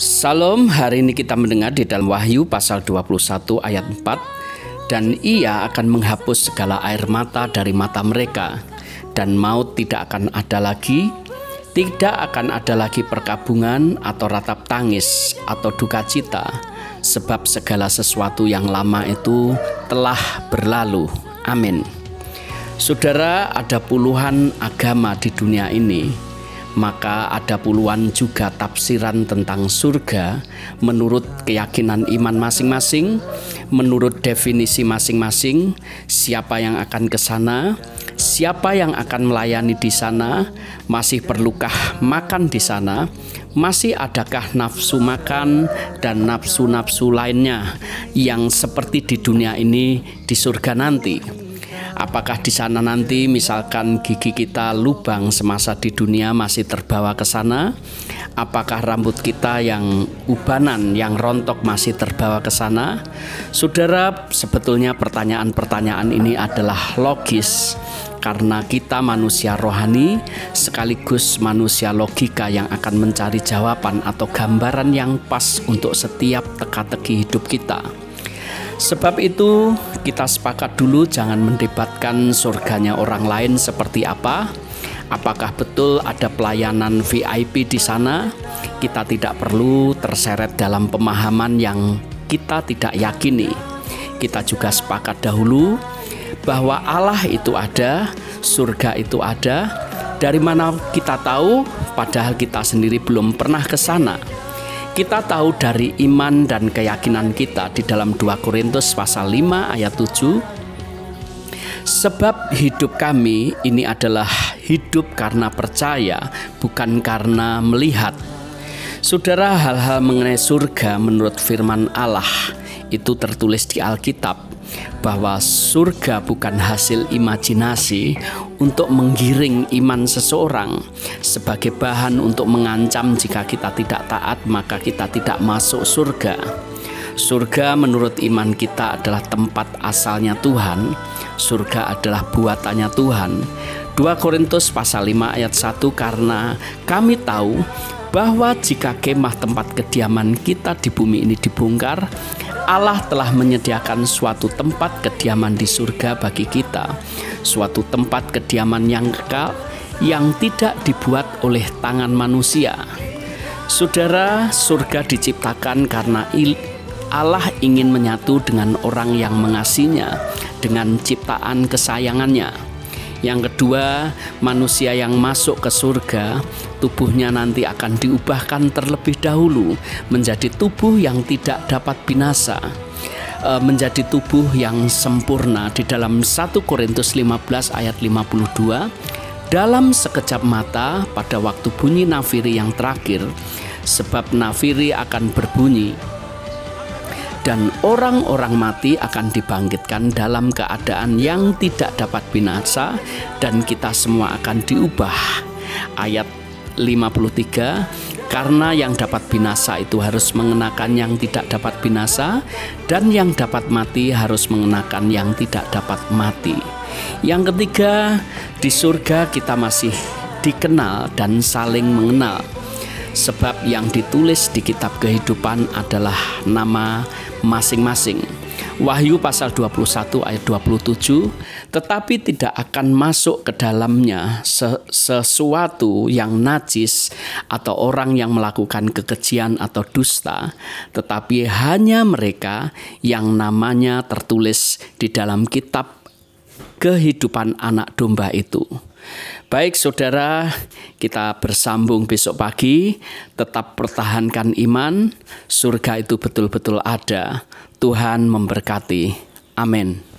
Salam, hari ini kita mendengar di dalam Wahyu pasal 21 ayat 4 dan ia akan menghapus segala air mata dari mata mereka dan maut tidak akan ada lagi tidak akan ada lagi perkabungan atau ratap tangis atau duka cita sebab segala sesuatu yang lama itu telah berlalu. Amin. Saudara ada puluhan agama di dunia ini maka ada puluhan juga tafsiran tentang surga menurut keyakinan iman masing-masing, menurut definisi masing-masing, siapa yang akan ke sana, siapa yang akan melayani di sana, masih perlukah makan di sana, masih adakah nafsu makan dan nafsu-nafsu lainnya yang seperti di dunia ini di surga nanti. Apakah di sana nanti misalkan gigi kita lubang semasa di dunia masih terbawa ke sana? Apakah rambut kita yang ubanan, yang rontok masih terbawa ke sana? Saudara, sebetulnya pertanyaan-pertanyaan ini adalah logis karena kita manusia rohani sekaligus manusia logika yang akan mencari jawaban atau gambaran yang pas untuk setiap teka-teki hidup kita. Sebab itu, kita sepakat dulu jangan mendebatkan surganya orang lain seperti apa. Apakah betul ada pelayanan VIP di sana? Kita tidak perlu terseret dalam pemahaman yang kita tidak yakini. Kita juga sepakat dahulu bahwa Allah itu ada, surga itu ada. Dari mana kita tahu, padahal kita sendiri belum pernah ke sana. Kita tahu dari iman dan keyakinan kita di dalam 2 Korintus pasal 5 ayat 7 Sebab hidup kami ini adalah hidup karena percaya bukan karena melihat. Saudara hal-hal mengenai surga menurut firman Allah itu tertulis di Alkitab bahwa surga bukan hasil imajinasi untuk menggiring iman seseorang sebagai bahan untuk mengancam jika kita tidak taat maka kita tidak masuk surga. Surga menurut iman kita adalah tempat asalnya Tuhan. Surga adalah buatannya Tuhan. 2 Korintus pasal 5 ayat 1 karena kami tahu bahwa jika kemah tempat kediaman kita di bumi ini dibongkar, Allah telah menyediakan suatu tempat kediaman di surga bagi kita, suatu tempat kediaman yang kekal yang tidak dibuat oleh tangan manusia. Saudara, surga diciptakan karena Allah ingin menyatu dengan orang yang mengasihinya dengan ciptaan kesayangannya. Yang kedua, manusia yang masuk ke surga, tubuhnya nanti akan diubahkan terlebih dahulu menjadi tubuh yang tidak dapat binasa e, menjadi tubuh yang sempurna di dalam 1 Korintus 15 ayat 52 dalam sekejap mata pada waktu bunyi nafiri yang terakhir sebab nafiri akan berbunyi dan orang-orang mati akan dibangkitkan dalam keadaan yang tidak dapat binasa dan kita semua akan diubah. Ayat 53 karena yang dapat binasa itu harus mengenakan yang tidak dapat binasa dan yang dapat mati harus mengenakan yang tidak dapat mati. Yang ketiga, di surga kita masih dikenal dan saling mengenal. Sebab yang ditulis di kitab kehidupan adalah nama masing-masing. Wahyu pasal 21 ayat 27 tetapi tidak akan masuk ke dalamnya sesuatu yang najis atau orang yang melakukan kekejian atau dusta tetapi hanya mereka yang namanya tertulis di dalam kitab kehidupan anak domba itu. Baik saudara, kita bersambung besok pagi, tetap pertahankan iman, surga itu betul-betul ada. Tuhan memberkati. Amin.